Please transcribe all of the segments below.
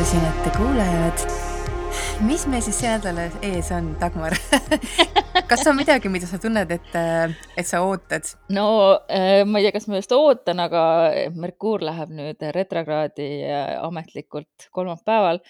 läbisosinete kuulajad. mis meil siis see nädal ees on, Dagmar kas on midagi, mida sa tunned, et, et sa ootad? no äh, ma ei tea, kas ma just ootan, aga Merkuur läheb nüüd retrokraadi äh, ametlikult kolmapäeval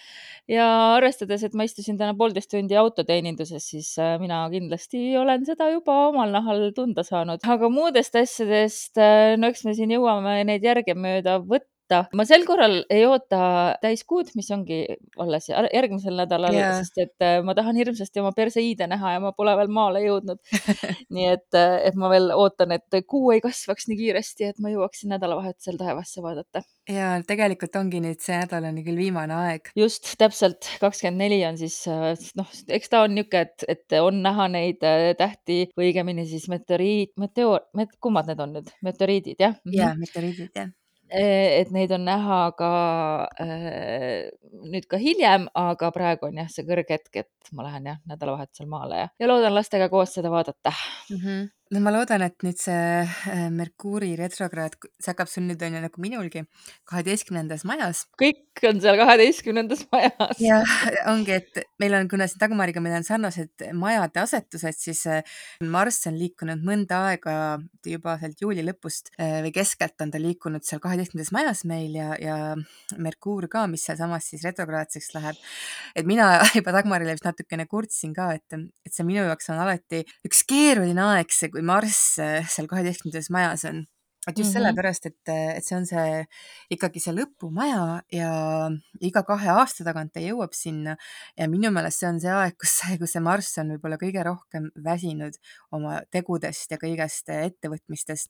ja arvestades, et ma istusin täna poolteist tundi autoteeninduses, siis äh, mina kindlasti olen seda juba omal nahal tunda saanud, aga muudest asjadest, no eks me siin jõuame neid järgemööda võtta oota, ma sel korral ei oota täiskuud, mis ongi alles järgmisel nädalal yeah., sest et äh, ma tahan hirmsasti oma perseiide näha ja ma pole veel maale jõudnud nii et, äh, et ma veel ootan, et kuu ei kasvaks nii kiiresti, et ma jõuaksin nädalavahetusel taevasse vaadata. ja tegelikult ongi nüüd see nädal on küll viimane aeg. just, täpselt, kakskümmend neli on siis äh, noh, eks ta on niisugune, et, et on näha neid tähti või õigemini siis meteoriit, meteoor, met, kummad need on nüüd, meteoriidid jah? ja meteoriidid jah et neid on näha ka äh, nüüd ka hiljem, aga praegu on jah, see kõrghetk, et ma lähen jah nädalavahetusel maale ja, ja loodan lastega koos seda vaadata mm. -hmm no ma loodan, et nüüd see äh, Merkuuri retrokraad, see hakkab sul nüüd on ju nagu minulgi kaheteistkümnendas majas. kõik on seal kaheteistkümnendas majas. ja ongi, et meil on, kuna siin Dagmariga meil on sarnased majade asetused, siis äh, Marss on liikunud mõnda aega juba sealt juuli lõpust äh, või keskelt on ta liikunud seal kaheteistkümnendas majas meil ja, ja Merkuur ka, mis sealsamas siis retrograadseks läheb. et mina juba Dagmarile vist natukene kurtsin ka, et, et see minu jaoks on alati üks keeruline aeg, see, kui Marss äh, seal kaheteistkümnendas majas on. et just mm -hmm. sellepärast, et, et see on see ikkagi see lõpumaja ja iga kahe aasta tagant ta jõuab sinna ja minu meelest see on see aeg, kus, kus see Marss on võib-olla kõige rohkem väsinud oma tegudest ja kõigest ettevõtmistest.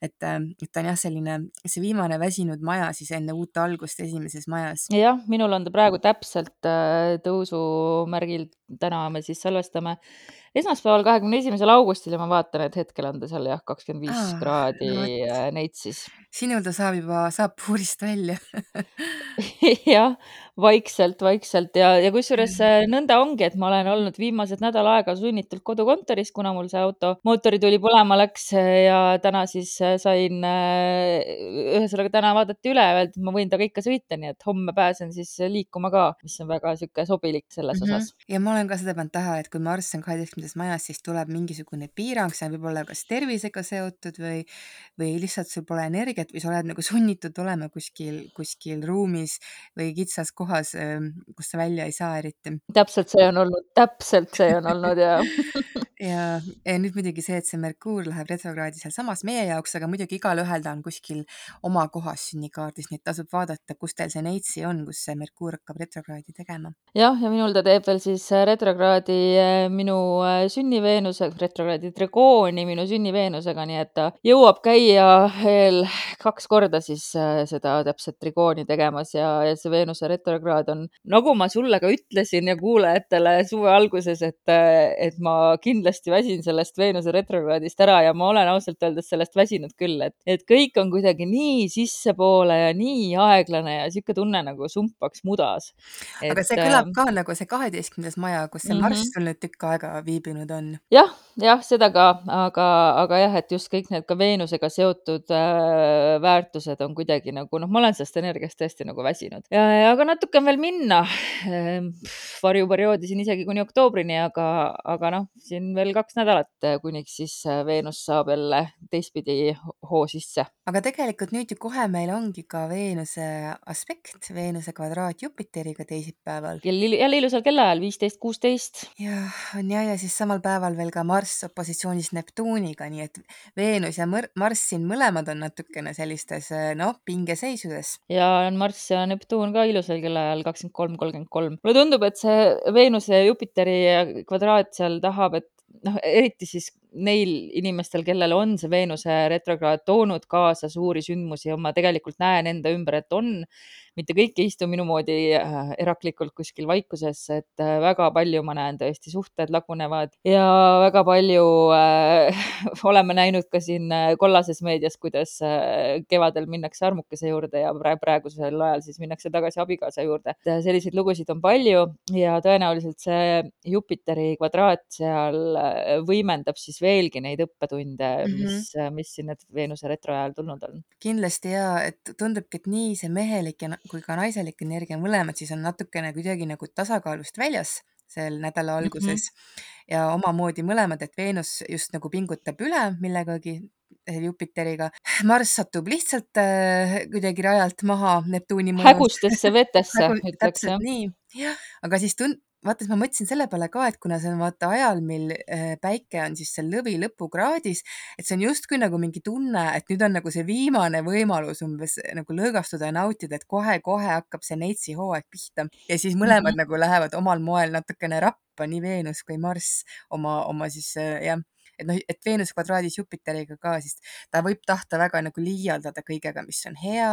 et, äh, et ta on jah, selline see viimane väsinud maja siis enne uut algust esimeses majas. jah, minul on ta praegu täpselt äh, tõusumärgil, täna me siis salvestame. Esmaspäeval, kahekümne esimesel augustil ja ma vaatan, et hetkel on ta seal jah, kakskümmend viis kraadi no, Neitsis. sinul ta saab juba, saab puurist välja. Jah, vaikselt, vaikselt ja, ja kusjuures mm. nõnda ongi, et ma olen olnud viimased nädal aega sunnitult kodukontoris, kuna mul see auto mootorituli põlema läks ja täna siis äh, sain, ühesõnaga täna vaadati üle, öeldi, et ma võin temaga ikka sõita, nii et homme pääsen siis liikuma ka, mis on väga sihuke sobilik selles mm -hmm. osas. ja ma olen ka seda pannud tähele, et kui Marss on kaheteistkümnendas majas siis tuleb mingisugune piirang, see võib olla kas tervisega seotud või, või lihtsalt sul pole energiat või sa oled nagu sunnitud olema kuskil, kuskil ruumis või kitsas kohas, kust sa välja ei saa eriti. täpselt see on olnud, täpselt see on olnud ja ja, ja nüüd muidugi see, et see Merkuur läheb retrokraadi sealsamas meie jaoks, aga muidugi igalühel ta on kuskil oma kohas sünnikaardis, nii et tasub vaadata, kus teil see neitsi on, kus see Merkuur hakkab retrokraadi tegema. jah, ja minul ta teeb veel siis retrokraadi minu sünniveenuse, retrokraadi trigooni minu sünniveenusega, nii et ta jõuab käia veel kaks korda siis äh, seda täpset trigooni tegemas ja, ja see Veenuse retrokraad on, nagu ma sulle ka ütlesin ja kuulajatele suve alguses, et, äh, et ma kindlasti väsin sellest Veenuse retrokraadist ära ja ma olen ausalt öeldes sellest väsinud küll, et, et kõik on kuidagi nii sissepoole ja nii aeglane ja sihuke tunne nagu sumpaks mudas. aga see kõlab äh, ka nagu see kaheteistkümnes maja, kus see mm -hmm. marss sul nüüd tükk aega viibinud on. jah, jah, seda ka, aga, aga jah, et just kõik need ka Veenusega seotud äh, väärtused on kuidagi nagu noh, ma olen sellest energiast tõesti nagu väsinud ja, ja aga natuke on veel minna ehm,. varjuperioodi siin isegi kuni oktoobrini, aga, aga noh, siin veel kaks nädalat, kuniks siis äh, Veenus saab jälle teistpidi hoo sisse. aga tegelikult nüüd ju kohe meil ongi ka Veenuse aspekt, Veenuse kvadraat Jupiteriga teisipäeval. jälle ilusal kellaajal, viisteist, kuusteist. jah, on ja, ja siis samal päeval veel ka Marss opositsioonis Neptuuniga, nii et Veenus ja Marss siin mõlemad on natukene sellistes noh, pingeseisudes. ja on Marss ja Neptuun ka ilusal kellaajal kakskümmend kolm, kolmkümmend kolm. mulle tundub, et see Veenuse ja Jupiteri kvadraat seal tahab, et noh, eriti siis neil inimestel, kellel on see Veenuse retrokraad toonud kaasa suuri sündmusi ja ma tegelikult näen enda ümber, et on mitte kõik ei istu minu moodi äh, eraklikult kuskil vaikuses, et äh, väga palju ma näen tõesti suhted lagunevad ja väga palju äh, oleme näinud ka siin äh, kollases meedias, kuidas kevadel minnakse armukese juurde ja praegusel ajal siis minnakse tagasi abikaasa juurde. selliseid lugusid on palju ja tõenäoliselt see Jupiteri kvadraat seal võimendab siis veelgi neid õppetunde, Mhm. mis, mis siin need Veenuse retro ajal tulnud on. kindlasti jaa, et tundubki, et nii see mehelik ja kui ka naiselik energia mõlemad siis on natukene kuidagi nagu tasakaalust väljas sel nädala Mhm. alguses ja omamoodi mõlemad, et Veenus just nagu pingutab üle millegagi Jupiteriga. Marss satub lihtsalt äh, kuidagi rajalt maha Neptuuni mõjus. hägustesse vetesse, ütleks jah. nii, jah, aga siis tund-, vaata, siis ma mõtlesin selle peale ka, et kuna see on vaata ajal, mil äh, päike on siis seal lõvi lõpukraadis, et see on justkui nagu mingi tunne, et nüüd on nagu see viimane võimalus umbes nagu lõõgastuda ja nautida, et kohe-kohe hakkab see neitsi hooaeg pihta ja siis mõlemad Mhm. nagu lähevad omal moel natukene rappa, nii Veenus kui Marss oma, oma siis äh, jah, et noh, et Veenus kvadraadis Jupiteriga ka, siis ta võib tahta väga nagu liialdada kõigega, mis on hea,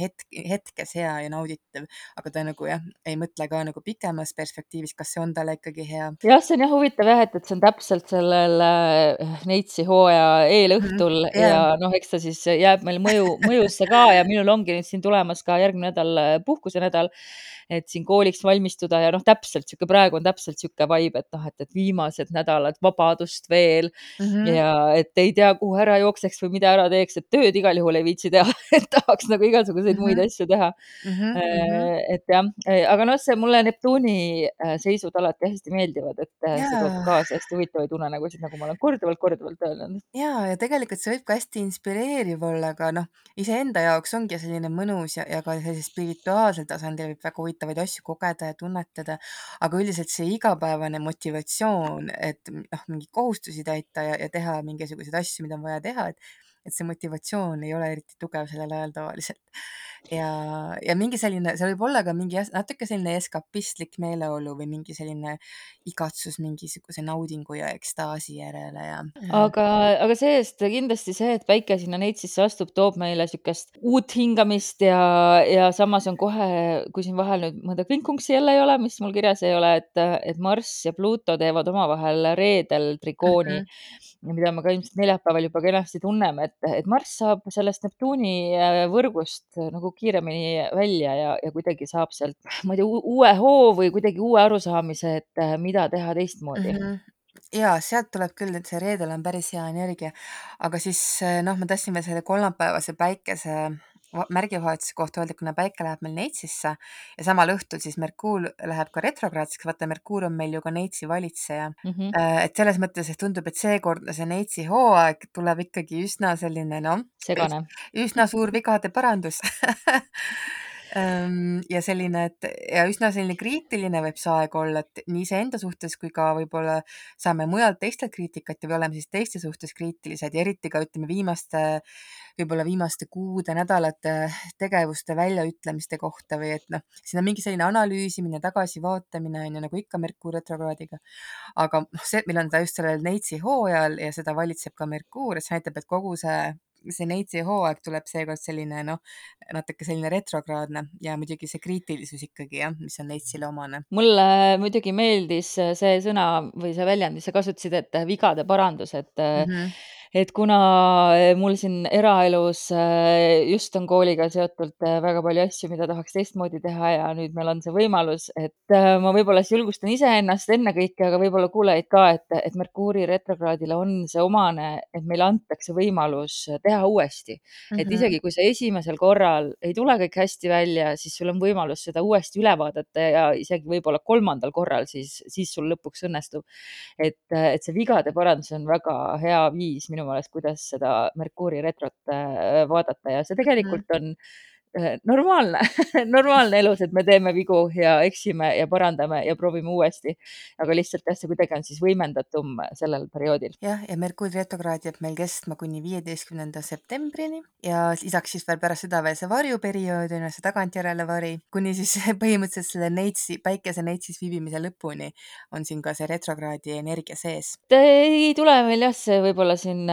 hetk, hetkes hea ja nauditav, aga ta nagu jah, ei mõtle ka nagu pikemas perspektiivis, kas see on talle ikkagi hea. jah, see on jah huvitav jah, et, et see on täpselt sellel äh, neitsi hooaja eelõhtul mm, jaa. ja noh, eks ta siis jääb meil mõju, mõjusse ka ja minul ongi nüüd siin tulemas ka järgmine nädal äh, puhkusenädal, et siin kooliks valmistuda ja noh, täpselt sihuke, praegu on täpselt sihuke vibe, et noh, et, et viimased nädalad vabadust veel mm. -hmm. ja et ei tea, kuhu ära jookseks või mida ära teeks, et tööd igal juhul ei viitsi teha, et tahaks nagu igasuguseid mm -hmm. muid asju teha Mm -hmm, mm -hmm. et jah, aga noh, see mulle Neptuuni äh, seisud alati hästi meeldivad, et äh, see toob kaasa hästi huvitavaid unenägusid, nagu ma olen korduvalt-korduvalt öelnud. ja, ja tegelikult see võib ka hästi inspireeriv olla, aga noh, iseenda jaoks ongi selline mõnus ja, ja ka sellisel spirituaalsel tasandil võib väga huvitavaid asju kogeda ja tunnetada. aga üldiselt see igapäevane motivatsioon, et noh, mingeid kohustusi täita ja, ja teha mingisuguseid asju, mida on vaja teha, et et see motivatsioon ei ole eriti tugev sellel ajal tavaliselt. Ja, ja mingi selline, seal võib olla ka mingi natuke selline eskapistlik meeleolu või mingi selline igatsus mingisuguse naudingu ja ekstaasi järele ja, aga, aga see-eest kindlasti see, et päike sinna neitsisse astub, toob meile niisugust uut hingamist ja, ja samas on kohe, kui siin vahel nüüd mõnda kvinkunksi jälle ei ole, mis mul kirjas ei ole, et, et Marss ja Pluto teevad omavahel reedel trikooni mm, -hmm. mida me ka ilmselt neljapäeval juba kenasti tunneme, et, et Marss saab sellest Neptuuni võrgust nagu kiiremini välja ja, ja kuidagi saab sealt, ma ei tea, uue hoo või kuidagi uue arusaamise, et mida teha teistmoodi mm. -hmm ja sealt tuleb küll, et see reedel on päris hea energia, aga siis noh, ma tahtsin veel selle kolmapäevase päikese märgivahetuse kohta öelda, kuna päike läheb meil Neitsisse ja samal õhtul siis Merkuur läheb ka retrograadseks, vaata Merkuur on meil ju ka Neitsi valitseja mm. -hmm. et selles mõttes, et tundub, et seekordne see Neitsi hooaeg tuleb ikkagi üsna selline noh, üsna suur vigade parandus ja selline, et ja üsna selline kriitiline võib see aeg olla, et nii iseenda suhtes kui ka võib-olla saame mujalt teistelt kriitikat ja oleme siis teiste suhtes kriitilised ja eriti ka ütleme viimaste, võib-olla viimaste kuude, nädalate tegevuste väljaütlemiste kohta või et noh, siin on mingi selline analüüsimine, tagasivaatamine on ju nagu ikka Merkuur retrokraadiga. aga noh, see, meil on ta just sellel Neitsi hooajal ja seda valitseb ka Merkuur, et see näitab, et kogu see see Neitsi hooaeg tuleb seekord selline noh, natuke selline retrokraadne ja muidugi see kriitilisus ikkagi jah, mis on Neitsile omane. mulle muidugi meeldis see sõna või see väljend, mis sa kasutasid, et vigade parandus, et mm, -hmm. Et kuna mul siin eraelus just on kooliga seotult väga palju asju, mida tahaks teistmoodi teha ja nüüd meil on see võimalus, et ma võib-olla siis julgustan iseennast ennekõike, aga võib-olla kuulajaid ka, et, et Merkuuri retrokraadile on see omane, et meile antakse võimalus teha uuesti mm. -hmm. et isegi kui see esimesel korral ei tule kõik hästi välja, siis sul on võimalus seda uuesti üle vaadata ja isegi võib-olla kolmandal korral, siis, siis sul lõpuks õnnestub. et, et see vigade parandus on väga hea viis minu meelest, kuidas seda Merkuuri retrot vaadata ja see tegelikult on normaalne normaalne elus, et me teeme vigu ja eksime ja parandame ja proovime uuesti. aga lihtsalt jah, see kuidagi on siis võimendatum sellel perioodil. jah, ja Merkuuri retrokraad jääb meil kestma kuni viieteistkümnenda septembrini ja lisaks siis veel pärast seda veel see varjuperiood on ju, see tagantjärele vari, kuni siis põhimõtteliselt selle neitsi, päikese neitsis viibimise lõpuni on siin ka see retrokraadi energia sees. ei tule meil jah, see võib-olla siin,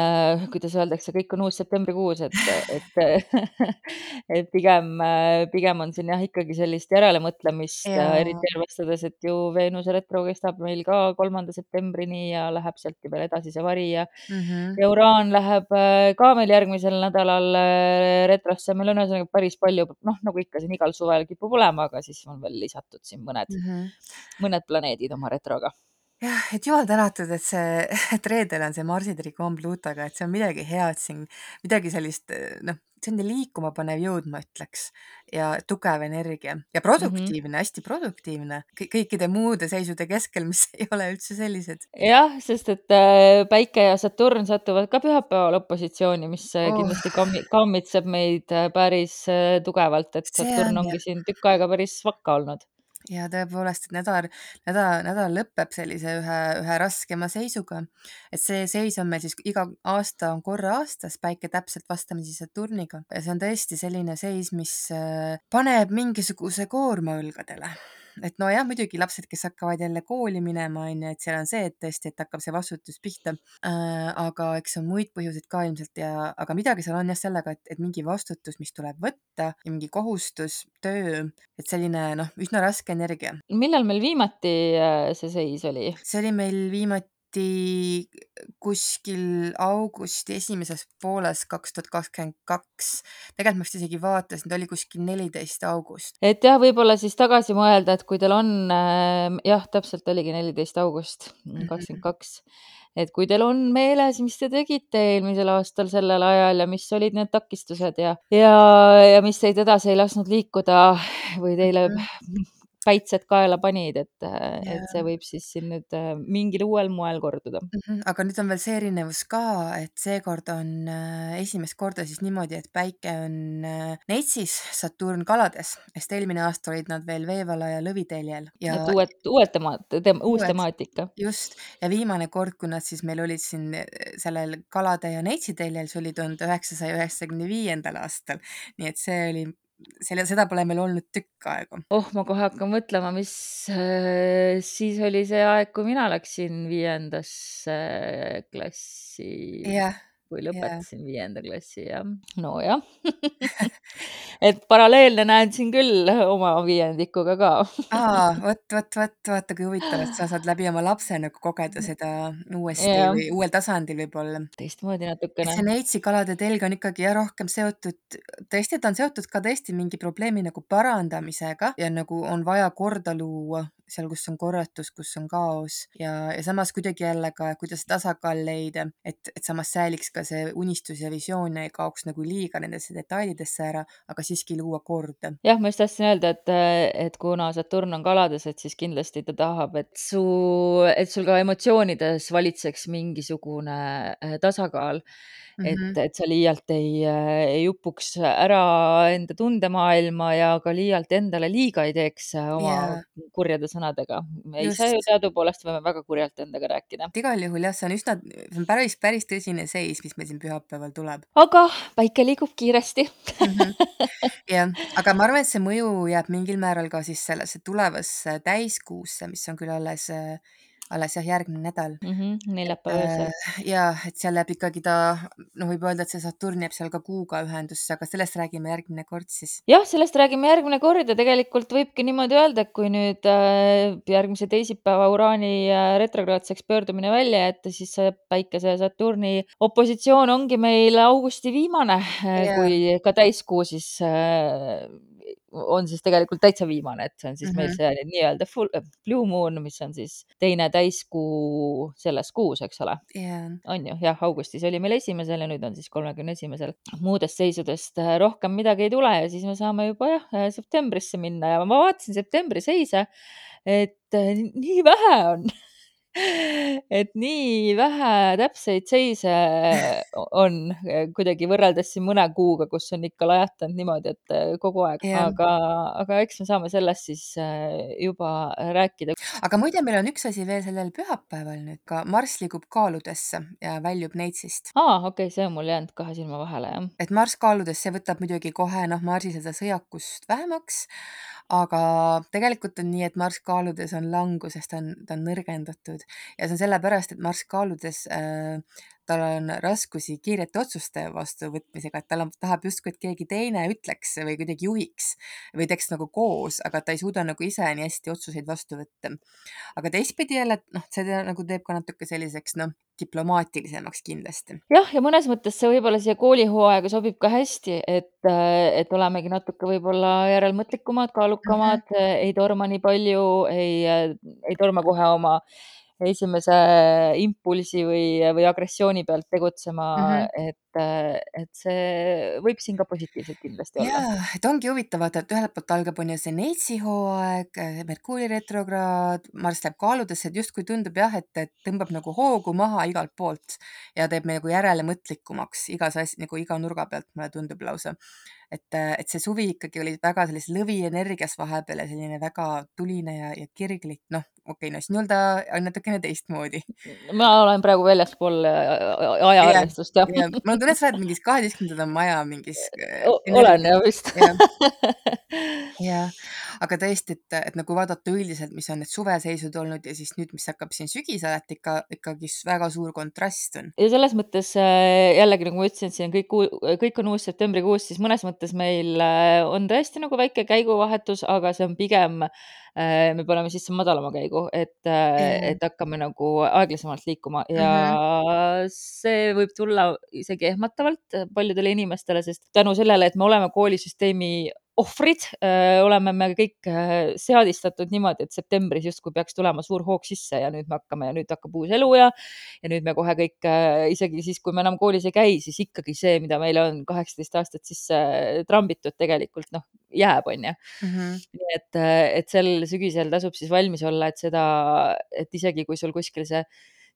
kuidas öeldakse, kõik on uus septembrikuus, et, et et pigem, pigem on siin jah, ikkagi sellist järelemõtlemist ja eriti arvestades, et ju Veenuse retro kestab meil ka kolmanda septembrini ja läheb sealt ju veel edasi see vari ja -hmm. ja Uraan läheb ka meil järgmisel nädalal retrosse, meil on ühesõnaga päris palju, noh, nagu ikka siin igal suvel kipub olema, aga siis on veel lisatud siin mõned -hmm. mõned planeedid oma retroga jah, et jumal tänatud, et see, et reedel on see Marsi trikoon Pluutoga, et see on midagi head siin, midagi sellist, noh, selline liikuma panev jõud, ma ütleks, ja tugev energia ja Mhm. produktiivne, hästi produktiivne kõ- kõikide muude seisude keskel, mis ei ole üldse sellised. jah, sest et äh, Päike ja Saturn satuvad ka pühapäeval opositsiooni, mis äh, Oh, kindlasti kammi- kammitseb meid äh, päris tugevalt, et see Saturn on ongi ja, siin tükk aega päris vakka olnud. Ja tõepoolest, et nädal, nädal, nädal lõpeb sellise ühe, ühe raskema seisuga. et see seis on meil siis iga aasta on korra aastas päike täpselt vastamisi Saturniga ja see on tõesti selline seis, mis äh, paneb mingisuguse koorma õlgadele et nojah, muidugi lapsed, kes hakkavad jälle kooli minema, on ju, et seal on see, et tõesti, et hakkab see vastutus pihta äh,. aga eks on muid põhjuseid ka ilmselt ja, aga midagi seal on jah sellega, et, et mingi vastutus, mis tuleb võtta ja mingi kohustus, töö, et selline noh, üsna raske energia. millal meil viimati äh, see seis oli? see oli meil viimati kuskil augusti esimeses pooles kaks tuhat kakskümmend kaks. tegelikult ma vist isegi vaatasin, ta oli kuskil neliteist august. et jah, võib-olla siis tagasi mõelda, et kui teil on äh, jah, täpselt oligi neliteist august kakskümmend kaks, et kui teil on meeles, mis te tegite eelmisel aastal sellel ajal ja mis olid need takistused ja, ja, ja mis teid edasi ei lasknud liikuda või teile Mhm. Päitsed kaela panid, et, et see võib siis siin nüüd äh, mingil uuel moel korduda. Mhm, aga nüüd on veel see erinevus ka, et seekord on äh, esimest korda siis niimoodi, et päike on äh, Neitsis, Saturn kalades, sest eelmine aasta olid nad veel Veevala ja Lõviteljel ja et uued, uued temaat- tem,, uus uued, temaatika. just, ja viimane kord, kui nad siis meil olid siin sellel kalade ja Neitsi teljel, see oli tuhande üheksasaja üheksakümne viiendal aastal. nii et see oli, selle, seda pole meil olnud tükk aega. oh, ma kohe hakkan mõtlema, mis äh, siis oli see aeg, kui mina läksin viiendasse klassi, jah, kui lõpetasin viienda klassi, jah. nojah et paralleelne näen siin küll oma viiendikuga ka aa, vot, vot, vot, vaata kui huvitav, et sa saad läbi oma lapse nagu kogeda seda uuesti jah, või uuel tasandil võib-olla. teistmoodi natukene. see Neitsi kalade telg on ikkagi jah rohkem seotud, tõesti, ta on seotud ka tõesti mingi probleemi nagu parandamisega ja nagu on vaja korda luua seal, kus on korratus, kus on kaos ja, ja samas kuidagi jälle ka, kuidas tasakaal leida, et, et samas säiliks ka see unistus ja visioon ei kaoks nagu liiga nendesse detailidesse ära, aga siiski luua korda. jah, ma just tahtsin öelda, et, et kuna Saturn on kalades, et siis kindlasti ta tahab, et su, et sul ka emotsioonides valitseks mingisugune äh, tasakaal. Et, -hmm. et sa liialt ei, ei upuks ära enda tundemaailma ja ka liialt endale liiga ei teeks oma ja kurjade sõnadega. ei saa ju teadupoolest võime väga kurjalt endaga rääkida. igal juhul jah, see on üsna, see on päris, päris tõsine seis, mis meil siin pühapäeval tuleb. aga päike liigub kiiresti mm. -hmm. jah, aga ma arvan, et see mõju jääb mingil määral ka siis sellesse tulevasse täiskuusse, mis on küll alles äh, alles jah, järgmine nädal mm. -hmm, neljapäeva öösel. ja et seal jääb ikkagi ta, noh, võib öelda, et see Saturn jääb seal ka Kuuga ühendusse, aga sellest räägime järgmine kord siis. jah, sellest räägime järgmine kord ja tegelikult võibki niimoodi öelda, et kui nüüd äh, järgmise teisipäeva Uraani äh, retrograadseks pöördumine välja jätta, siis see Päikese ja Saturni opositsioon ongi meil augusti viimane äh,, kui ka täiskuu siis äh, on siis tegelikult täitsa viimane, et see on siis mm -hmm. meil see nii-öelda full blue moon, mis on siis teine täiskuu selles kuus, eks ole yeah.. on ju, jah, augustis oli meil esimesel ja nüüd on siis kolmekümne esimesel. muudest seisudest äh, rohkem midagi ei tule ja siis me saame juba jah, septembrisse minna ja ma vaatasin septembri seise, et äh, nii vähe on et nii vähe täpseid seise on eh, kuidagi võrreldes siin mõne kuuga, kus on ikka lajatanud niimoodi, et eh, kogu aeg yeah., aga, aga eks me saame sellest siis eh, juba rääkida. aga muide, meil on üks asi veel sellel pühapäeval nüüd ka, Marss liigub kaaludesse ja väljub Neitsist. aa, okei okay,, see on mul jäänud kahe silma vahele, jah. et Marss kaaludes, see võtab muidugi kohe noh, Marsi seda sõjakust vähemaks aga tegelikult on nii, et Marss kaaludes on languses, ta on, ta on nõrgendatud ja see on sellepärast, et Marss kaaludes äh, tal on raskusi kiirete otsuste vastuvõtmisega, et tal on, tahab justkui, et keegi teine ütleks või kuidagi juhiks või teeks nagu koos, aga ta ei suuda nagu ise nii hästi otsuseid vastu võtta. aga teistpidi jälle, noh, see nagu teeb ka natuke selliseks, noh, diplomaatilisemaks kindlasti. jah, ja mõnes mõttes see võib-olla siia koolihooaega sobib ka hästi, et, et olemegi natuke võib-olla järelmõtlikumad, kaalukamad mm, -hmm. ei torma nii palju, ei, ei torma kohe oma esimese impulsi või, või agressiooni pealt tegutsema mm, -hmm. et, et see võib siin ka positiivselt kindlasti olla. jaa, et ongi huvitav vaata, et ühelt poolt algab on ju see Neitsi hooaeg, Merkuuri retrokraad, Marss läheb kaaludesse, et justkui tundub jah, et, et tõmbab nagu hoogu maha igalt poolt ja teeb nagu järelemõtlikumaks igas asjas, nagu iga nurga pealt, mulle tundub lausa et, et see suvi ikkagi oli väga sellises lõvienergias vahepeal ja selline väga tuline ja, ja kirglik, noh, okei okay,, no sinul ta on natukene teistmoodi. ma olen praegu väljaspool ajaarvestust, jah ja,. mul on tunne, et sa oled mingis kaheteistkümnendal maja mingis. olen jah vist jah, aga tõesti, et, et nagu vaadata üldiselt, mis on need suveseisud olnud ja siis nüüd, mis hakkab siin sügisel, et ikka, ikkagi väga suur kontrast on. ja selles mõttes jällegi nagu ma ütlesin, et siin kõik, kõik on uus septembrikuus, siis mõnes mõttes meil on tõesti nagu väike käiguvahetus, aga see on pigem me paneme sisse madalama käigu, et yeah., et hakkame nagu aeglasemalt liikuma ja mm -hmm. see võib tulla isegi ehmatavalt paljudele inimestele, sest tänu sellele, et me oleme koolisüsteemi ohvrid oleme me kõik seadistatud niimoodi, et septembris justkui peaks tulema suur hoog sisse ja nüüd me hakkame ja nüüd hakkab uus elu ja, ja nüüd me kohe kõik, isegi siis, kui me enam koolis ei käi, siis ikkagi see, mida meile on kaheksateist aastat sisse trambitud, tegelikult noh, jääb, on ju. Mhm. nii et, et sel sügisel tasub siis valmis olla, et seda, et isegi kui sul kuskil see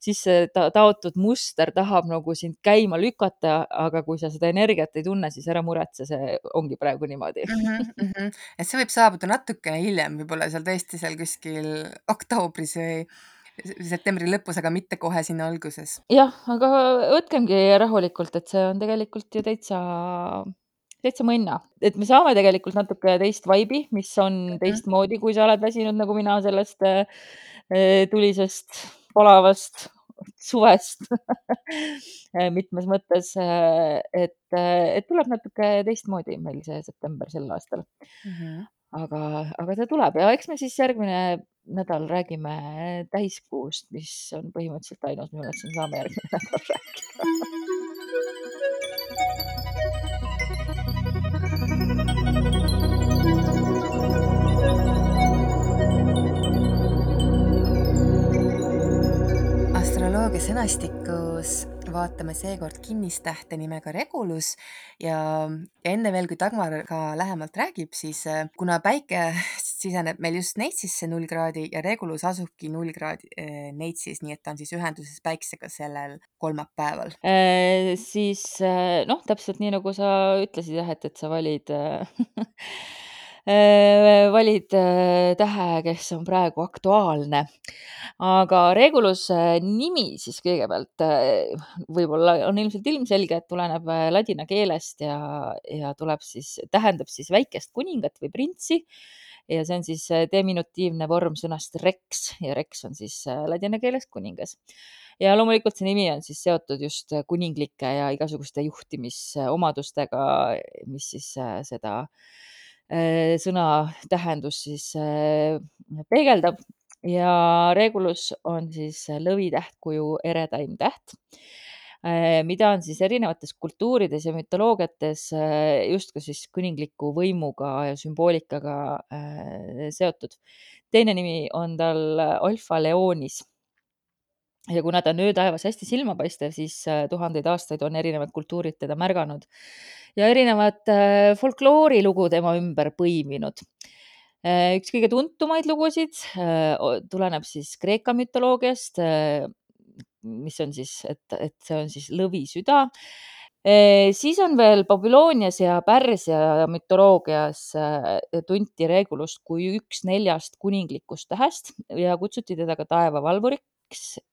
sisse ta taotud muster tahab nagu sind käima lükata, aga kui sa seda energiat ei tunne, siis ära muretse, see ongi praegu niimoodi mm. -hmm, mm -hmm. et see võib saabuda natukene hiljem, võib-olla seal tõesti seal kuskil oktoobris või septembri lõpus, aga mitte kohe siin alguses. jah, aga võtkemgi rahulikult, et see on tegelikult ju täitsa täitsa mõnna, et me saame tegelikult natuke teist vibe'i, mis on -hmm. teistmoodi, kui sa oled väsinud nagu mina sellest äh, tulisest palavast suvest mitmes mõttes, et, et tuleb natuke teistmoodi meil see september sel aastal mm. -hmm. aga, aga ta tuleb ja eks me siis järgmine nädal räägime täiskuust, mis on põhimõtteliselt ainus, millest me saame järgmine nädal rääkida astroloogia sõnastikus vaatame seekord kinnistähte nimega Regulus ja, enne veel, kui Dagmar ka lähemalt räägib, siis äh, kuna päike siseneb meil just Neitsisse null kraadi ja Regulus asubki null kraadi äh, Neitsis, nii et ta on siis ühenduses päiksega sellel kolmapäeval äh,. siis äh, noh, täpselt nii nagu sa ütlesid jah, et, et sa valid valid äh, tähe, kes on praegu aktuaalne. aga Reguluse nimi siis kõigepealt võib-olla on ilmselt ilmselge, et tuleneb äh, ladina keelest ja, ja tuleb siis, tähendab siis väikest kuningat või printsi ja see on siis diminutiivne vorm sõnast rex ja rex on siis ladina keeles kuningas ja loomulikult see nimi on siis seotud just kuninglike ja igasuguste juhtimisomadustega, mis siis seda Äh, sõna tähendus siis äh, peegeldab ja Regulus on siis lõvitähtkuju eredaim täht, äh, mida on siis erinevates kultuurides ja mütoloogiates justkui siis kuningliku võimuga ja sümboolikaga seotud. teine nimi on tal Alfa Leonis ja kuna ta on öötaevas hästi silmapaistev, siis tuhandeid aastaid on erinevad kultuurid teda märganud ja erinevad äh, folkloorilugu tema ümber põiminud. Äh, üks kõige tuntumaid lugusid äh, tuleneb siis Kreeka mütoloogiast, mis on siis, et, et see on siis lõvisüda siis on veel Babylonias ja Pärsia mütoloogias tunti Regulust kui üks neljast kuninglikust tähest ja kutsuti teda ka taevavalvuriks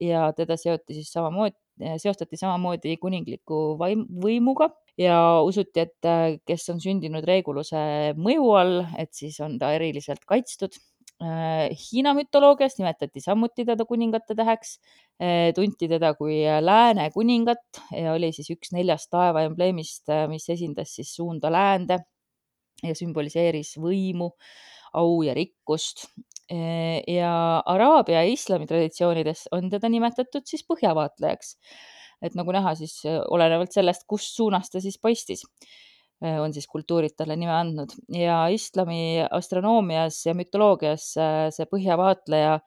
ja teda seoti siis samamoodi, seostati samamoodi kuningliku vaim, võimuga ja usuti, et kes on sündinud Reguluse mõju all, et siis on ta eriliselt kaitstud. Hiina mütoloogias nimetati samuti teda kuningate täheks, äh, tunti teda kui lääne kuningat ja oli siis üks neljast taeva embleemist, mis esindas siis suunda läände ja sümboliseeris võimu, au ja rikkust ja Araabia ja islami traditsioonides on teda nimetatud siis põhjavaatlejaks. Et nagu näha, siis äh, olenevalt sellest, kust suunast ta siis paistis, äh, on siis kultuurid talle nime andnud. Ja islami astronoomias ja mütoloogias äh, see põhjavaatleja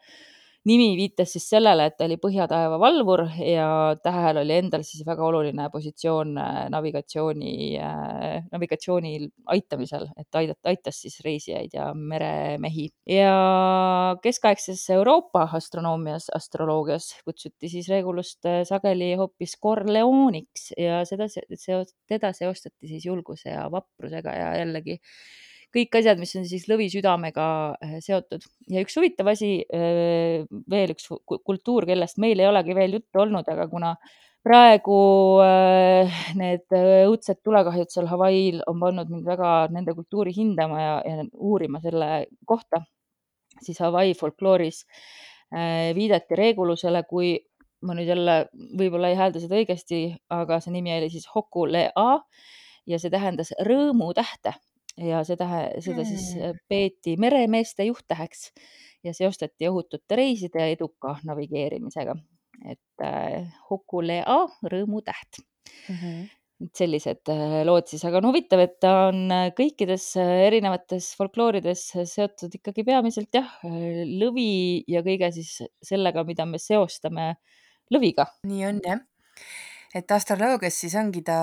nimi viitas siis sellele, et ta oli põhjataeva valvur ja tähel oli endal siis väga oluline positsioon navigatsiooni, navigatsioonil aitamisel, et aidata, aitas siis reisijaid ja meremehi. ja keskaegses Euroopa astronoomias, astroloogias kutsuti siis Regulust sageli hoopis Corleoniks ja seda, teda seostati siis julguse ja vaprusega ja jällegi kõik asjad, mis on siis lõvi südamega äh, seotud. ja üks huvitav asi, äh, veel üks kultuur, kellest meil ei olegi veel juttu olnud, aga kuna praegu äh, need õudsed tulekahjud seal Hawaii'l on pannud mind väga nende kultuuri hindama ja, ja uurima selle kohta, siis Hawaii folklooris viidati Regulusele kui ma nüüd jälle võib-olla ei häälda seda õigesti, aga see nimi oli siis Hokulea ja see tähendas rõõmutähte ja see tähe, seda siis Hmm. äh, peeti meremeeste juhttäheks ja seostati ohutute reiside ja eduka navigeerimisega. et äh, Hokulea, rõõmutäht Mhm. et sellised äh, lood siis, aga on huvitav, et ta on kõikides erinevates folkloorides seotud ikkagi peamiselt jah, lõvi ja kõige siis sellega, mida me seostame lõviga. nii on jah et astroloogias siis ongi ta,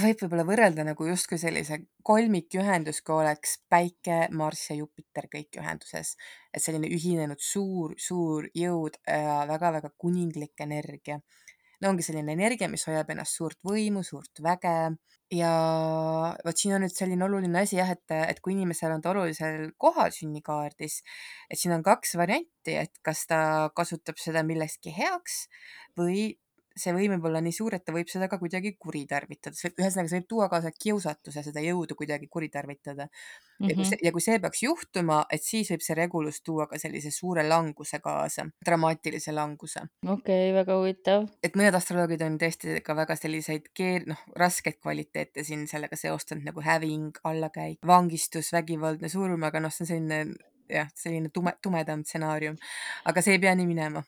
võib võib-olla võrrelda nagu justkui sellise kolmikühendus, kui oleks Päike, Marss ja Jupiter kõik ühenduses. et selline ühinenud suur, suur jõud ja väga-väga kuninglik energia. no ongi selline energia, mis hoiab ennast suurt võimu, suurt väge ja vot siin on nüüd selline oluline asi jah, et, et kui inimesel on ta olulisel kohal sünnikaardis, et siin on kaks varianti, et kas ta kasutab seda millekski heaks või see võim võib olla nii suur, et ta võib seda ka kuidagi kuritarvitada, ühesõnaga see võib tuua kaasa kiusatuse, seda jõudu kuidagi kuritarvitada mm. -hmm. ja kui see, ja kui see peaks juhtuma, et siis võib see Regulus tuua ka sellise suure languse kaasa, dramaatilise languse. okei okay,, väga huvitav. et mõned astroloogid on tõesti ka väga selliseid keer-, noh, raskeid kvaliteete siin sellega seostanud nagu häving, allakäik, vangistus, vägivaldne surm, aga noh, see on selline jah, selline tume, tumedam stsenaarium, aga see ei pea nii minema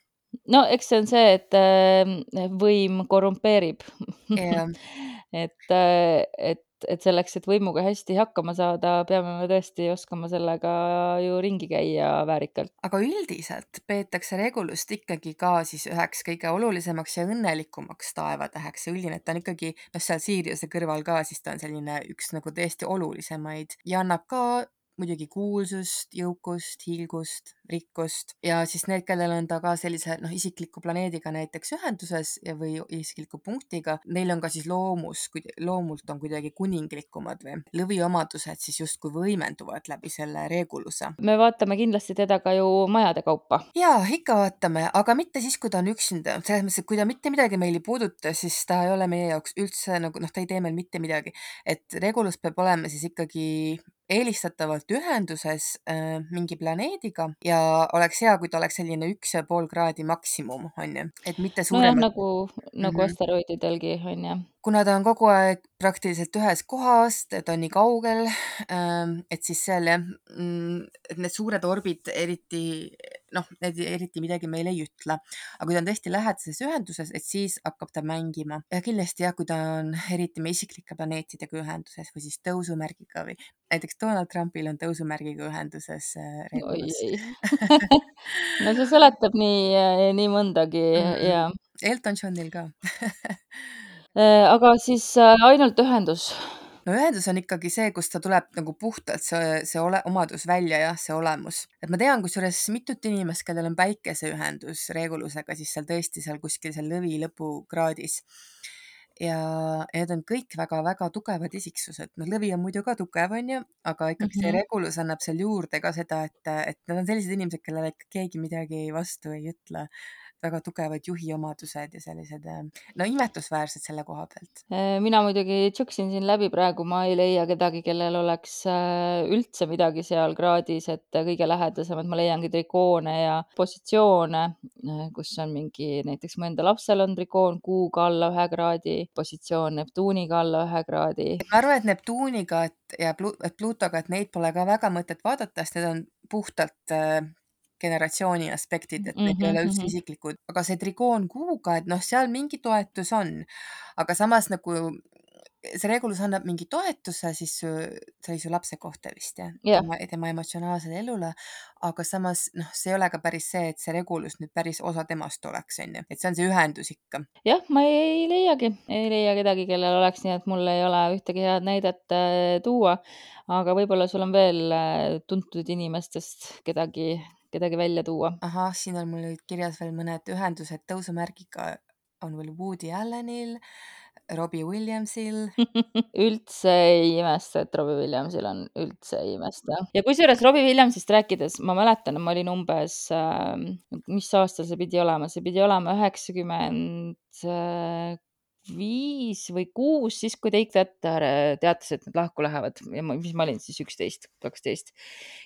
no eks see on see, et äh, võim korrumpeerib yeah. et, äh, et, et selleks, et võimuga hästi hakkama saada, peame me tõesti oskama sellega ju ringi käia väärikalt. aga üldiselt peetakse Regulust ikkagi ka siis üheks kõige olulisemaks ja õnnelikumaks taevatäheks ja üldine, et ta on ikkagi, noh, seal Siiriuse kõrval ka, siis ta on selline üks nagu tõesti olulisemaid ja annab ka muidugi kuulsust, jõukust, hiilgust, rikkust ja siis need, kellel on ta ka sellise noh, isikliku planeediga näiteks ühenduses ja, või isikliku punktiga, neil on ka siis loomus, loomult on kuidagi kuninglikumad või lõviomadused siis justkui võimenduvad läbi selle Reguluse. me vaatame kindlasti teda ka ju majade kaupa. ja ikka vaatame, aga mitte siis, kui ta on üksinda, selles mõttes, et kui ta mitte midagi meil ei puuduta, siis ta ei ole meie jaoks üldse nagu noh, ta ei tee meil mitte midagi, et Regulus peab olema siis ikkagi eelistatavalt ühenduses äh, mingi planeediga ja oleks hea, kui ta oleks selline üks ja pool kraadi maksimum, on ju, et mitte suurem no,. nagu, nagu mm -hmm. asteroididelgi on ju. kuna ta on kogu aeg praktiliselt ühes kohas, ta on nii kaugel, et siis seal jah, mm, et need suured orbid eriti noh, need eriti midagi meile ei ütle, aga kui ta on tõesti lähedases ühenduses, et siis hakkab ta mängima. Ja kindlasti jah, kui ta on eriti meie isiklike planeetidega ühenduses või siis tõusumärgiga või näiteks Donald Trumpil on tõusumärgiga ühenduses Regulus no see seletab nii, nii mõndagi mm -hmm. ja. Elton Johnil ka. Aga siis ainult ühendus no ühendus on ikkagi see, kus ta tuleb nagu puhtalt see, see ole, omadus välja, jah, see olemus. et ma tean kusjuures mitut inimest, kellel on päikeseühendus Regulusega, siis seal tõesti seal kuskil seal lõvi lõpukraadis. ja need on kõik väga-väga tugevad isiksused, noh, lõvi on muidu ka tugev, onju, aga ikkagi mm -hmm. see Mhm. Regulus annab seal juurde ka seda, et, et nad on sellised inimesed, kellele ikka keegi midagi vastu ei ütle väga tugevad juhi omadused ja sellised no imetlusväärsed selle koha pealt. mina muidugi tšuksin siin läbi praegu, ma ei leia kedagi, kellel oleks üldse midagi seal kraadis, et kõige lähedasemad ma leiangi trikoone ja positsioone, kus on mingi, näiteks mu enda lapsel on trikoon kuuga alla ühe kraadi, positsioon Neptuuniga alla ühe kraadi. ma arvan, et Neptuuniga ja Pluutoga, et neid pole ka väga mõtet vaadata, sest need on puhtalt generatsiooni aspektid, et need mm -hmm. ei ole üldse isiklikud, aga see trigoon kuuga, et noh, seal mingi toetus on, aga samas nagu see Regulus annab mingi toetuse siis su, see oli su lapse kohta vist jah jah, tema, tema emotsionaalsele elule, aga samas noh, see ei ole ka päris see, et see Regulus nüüd päris osa temast oleks, onju, et see on see ühendus ikka. jah, ma ei leiagi, ei leia kedagi, kellel oleks nii, et mul ei ole ühtegi head näidet äh, tuua. aga võib-olla sul on veel äh, tuntud inimestest kedagi, kedagi välja tuua. ahah, siin on mul nüüd kirjas veel mõned ühendused tõusumärgiga on veel Woody Allenil, Robbie Williamsil, üldse ei imesta, et Robbie Williamsil on, üldse ei imesta. ja kusjuures Robbie Williamsist rääkides, ma mäletan, ma olin umbes äh,, mis aastal see pidi olema, see pidi olema üheksakümmend viis või kuus, siis kui Take That äh, teatas, et nad lahku lähevad ja ma, mis ma olin siis üksteist, kaksteist.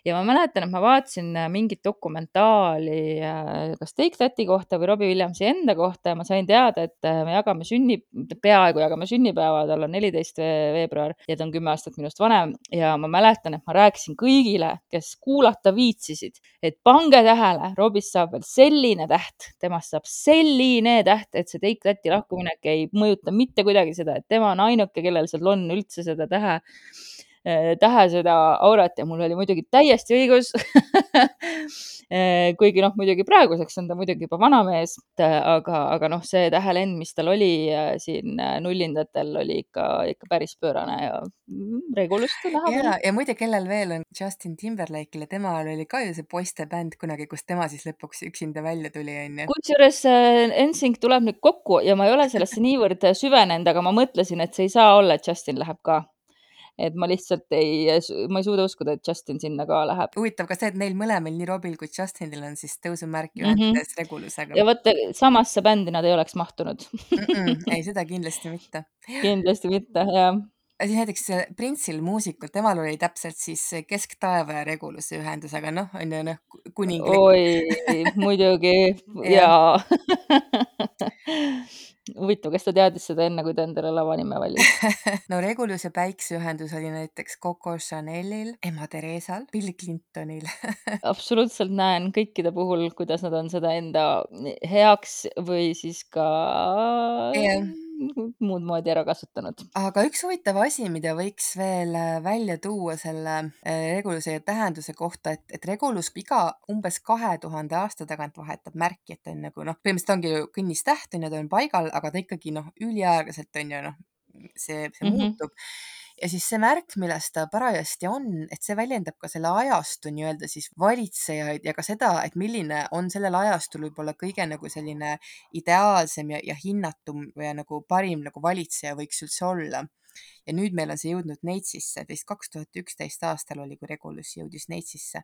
ja ma mäletan, et ma vaatasin äh, mingit dokumentaali äh, kas Take That'i kohta või Robbie Williamsi enda kohta ja ma sain teada, et me jagame sünni, peaaegu jagame sünnipäeva, tal on neliteist veebruar ja ta on kümme aastat minust vanem ja ma mäletan, et ma rääkisin kõigile, kes kuulata viitsisid, et pange tähele, Robist saab veel selline täht, temast saab selline täht, et see Take That'i lahkuminek ei mõjuta mitte kuidagi seda, et tema on ainuke, kellel seal on üldse seda tähe, tähe seda aurat ja mul oli muidugi täiesti õigus. kuigi noh, muidugi praeguseks on ta muidugi juba vanamees, aga, aga noh, see tähelend, mis tal oli äh, siin nullindatel oli ikka, ikka päris pöörane ja mm, Regulust on näha ja ja muide, kellel veel on Justin Timberlake'il ja temal oli ka ju see poistebänd kunagi, kus tema siis lõpuks üksinda välja tuli, onju. kusjuures NSYNC tuleb nüüd kokku ja ma ei ole sellesse niivõrd süvenenud, aga ma mõtlesin, et see ei saa olla, et Justin läheb ka. Et ma lihtsalt ei, ma ei suuda uskuda, et Justin sinna ka läheb. huvitav ka see, et neil mõlemil, nii Robil kui Justinil on siis tõusumärk Mhm. ühendades Regulusega ja. vot samasse bändi nad ei oleks mahtunud. ei, seda kindlasti mitte. kindlasti mitte, jah. siis näiteks Printsil muusikul, temal oli täpselt siis kesktaeva ja Reguluse ühendus, aga noh, on ju noh, kuninglik. oi, muidugi ja huvitav, kas ta teadis seda enne, kui ta endale lavanime valis? no Regulus ja Päikse ühendus oli näiteks Coco Chanelil, ema Theresal, Bill Clintonil. absoluutselt näen kõikide puhul, kuidas nad on seda enda heaks või siis ka Jah. Muud moodi ära kasutanud. aga üks huvitav asi, mida võiks veel äh, välja tuua selle äh, Reguluse tähenduse kohta, et, et Regulus iga umbes kahe tuhande aasta tagant vahetab märki, et ta on nagu noh, põhimõtteliselt ongi ju kõnnistäht on ju, ta on paigal, aga ta ikkagi noh, üliaeglaselt on ju noh, see, see mm. -hmm. muutub. Ja siis see märk, milles ta parajasti on, et see väljendab ka selle ajastu nii-öelda siis valitsejaid ja ka seda, et milline on sellel ajastul võib-olla kõige nagu selline ideaalsem ja, ja hinnatum või nagu parim nagu valitseja võiks üldse olla. Ja nüüd meil on see jõudnud Neitsisse, vist kaks tuhat üksteist aastal oli, kui Regulus jõudis Neitsisse.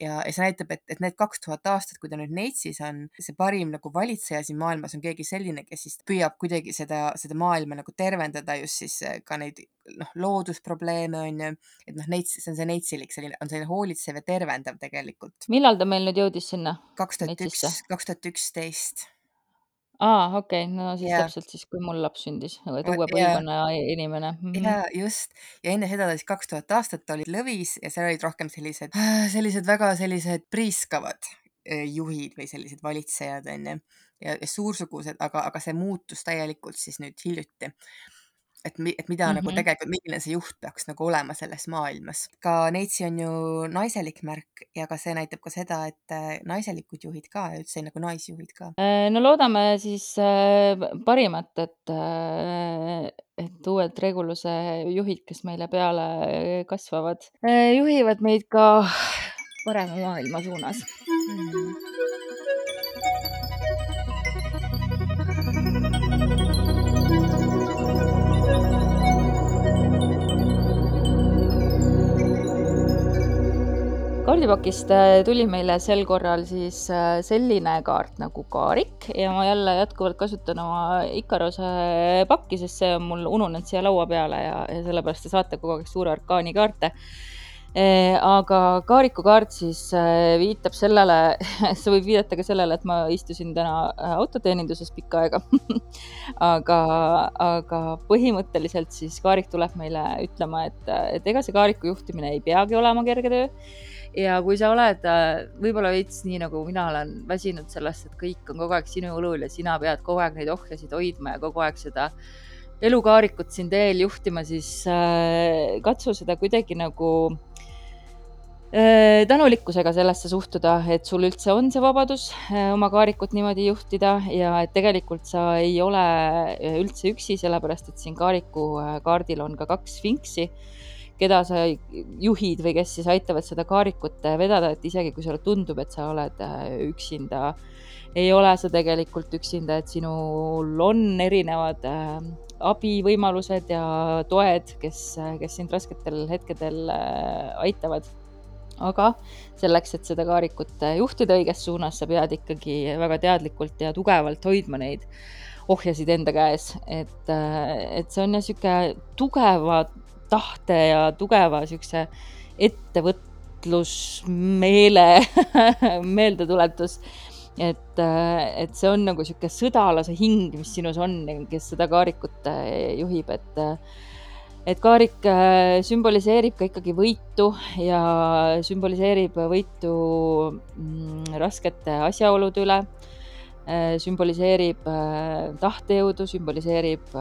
ja, ja see näitab, et, et need kaks tuhat aastat, kui ta nüüd Neitsis on, see parim nagu valitseja siin maailmas on keegi selline, kes siis püüab kuidagi seda, seda maailma nagu tervendada just siis eh, ka neid noh, loodusprobleeme on ju, et noh, Neits, see on see neitsilik selline, on selline hoolitsev ja tervendav tegelikult. millal ta meil nüüd jõudis sinna? kaks tuhat üks kaks tuhat üksteist. aa, okei no siis Jaa. täpselt siis, kui mul laps sündis, et uue jaa. põlvkonna inimene mm. -hmm. ja just ja enne seda siis kaks tuhat aastat oli lõvis ja seal olid rohkem sellised, sellised väga sellised priiskavad eh, juhid või sellised valitsejad onju ja, ja suursugused, aga, aga see muutus täielikult siis nüüd hiljuti. et, et mida mm -hmm. nagu Mhm. tegelikult, milline see juht peaks nagu olema selles maailmas. ka Neitsi on ju naiselik märk ja ka see näitab ka seda, et eh, naiselikud juhid ka ja üldse nagu naisjuhid ka. Äh, no loodame siis äh, parimat, et, et uued Reguluse juhid, kes meile peale kasvavad, juhivad meid ka parema maailma suunas. Mm. Kaardipakist äh, tuli meile sel korral siis äh, selline kaart nagu kaarik ja ma jälle jätkuvalt kasutan oma Ikarose pakki, sest see on mul ununenud siia laua peale ja, ja sellepärast te saate kogu aeg suure orkaani kaarte. aga kaariku kaart siis äh, viitab sellele, see võib viidata ka sellele, et ma istusin täna autoteeninduses pikka aega. aga, aga põhimõtteliselt siis kaarik tuleb meile ütlema, et, et ega see kaariku juhtimine ei peagi olema kerge töö ja kui sa oled äh, võib-olla veits nii nagu mina olen väsinud sellest, et kõik on kogu aeg sinu õlul ja sina pead kogu aeg neid ohjasid hoidma ja kogu aeg seda elukaarikut siin teel juhtima, siis äh, katsu seda kuidagi nagu äh, tänulikkusega sellesse suhtuda, et sul üldse on see vabadus äh, oma kaarikut niimoodi juhtida ja et tegelikult sa ei ole äh, üldse üksi, sellepärast et siin kaariku äh, kaardil on ka kaks sfinksi, keda sa juhid või kes siis aitavad seda kaarikut äh, vedada, et isegi kui sulle tundub, et sa oled äh, üksinda, ei ole sa tegelikult üksinda, et sinul on erinevad äh, abivõimalused ja toed, kes, kes sind rasketel hetkedel aitavad. aga selleks, et seda kaarikut juhtida õiges suunas, sa pead ikkagi väga teadlikult ja tugevalt hoidma neid ohjasid enda käes, et, et see on niisugune tugeva tahte ja tugeva niisuguse ettevõtlusmeele meeldetuletus. Et, äh, et see on nagu sihuke sõdalase hing, mis sinus on, kes seda kaarikut äh, juhib, et äh, et kaarik sümboliseerib ka ikkagi võitu ja sümboliseerib võitu mm, raskete asjaolude üle, sümboliseerib tahtejõudu, sümboliseerib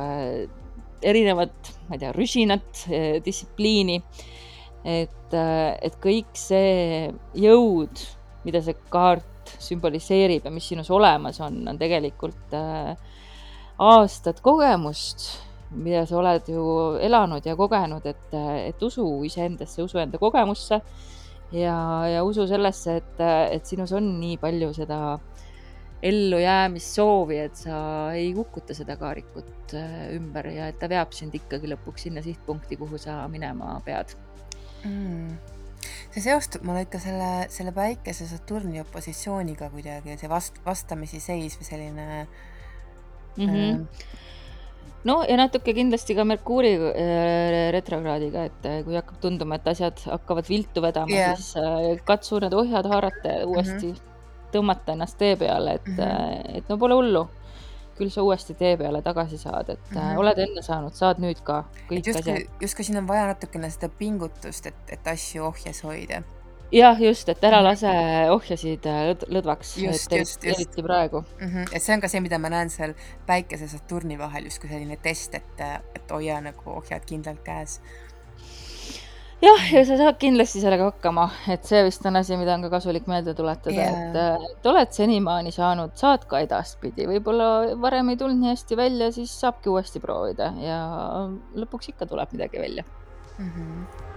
erinevat, ma ei tea, rüsinat, distsipliini. et, et kõik see jõud, mida see kaart sümboliseerib ja mis sinus olemas on, on tegelikult äh, aastad kogemust, mida sa oled ju elanud ja kogenud, et, et usu iseendasse, usu enda kogemusse ja, ja usu sellesse, et, et sinus on nii palju seda ellujäämissoovi, et sa ei kukuta seda kaarikut äh, ümber ja et ta veab sind ikkagi lõpuks sinna sihtpunkti, kuhu sa minema pead mm see seostub mul ikka selle, selle päikese Saturni opositsiooniga kuidagi, see vast-, vastamisi seis või selline mm. -hmm. Äh, no ja natuke kindlasti ka Merkuuri äh, retrokraadiga, et äh, kui hakkab tunduma, et asjad hakkavad viltu vedama yeah., siis katsu need ohjad haarata uuesti mm -hmm. Tõmmata ennast tee peale, et mm, -hmm. et no pole hullu küll sa uuesti tee peale tagasi saad, et mm -hmm. oled enne saanud, saad nüüd ka justkui, justkui siin on vaja natukene seda pingutust, et, et asju ohjes hoida. jah, just, et ära mhm. lase ohjasid äh, lõd lõdvaks, et eriti, eriti praegu mm. -hmm. et see on ka see, mida ma näen seal päikese Saturni vahel justkui selline test, et, et hoia nagu ohjad kindlalt käes jah, ja sa saad kindlasti sellega hakkama, et see vist on asi, mida on ka kasulik meelde tuletada yeah., et, et oled senimaani saanud, saad ka edaspidi, võib-olla varem ei tulnud nii hästi välja, siis saabki uuesti proovida ja lõpuks ikka tuleb midagi välja mm. -hmm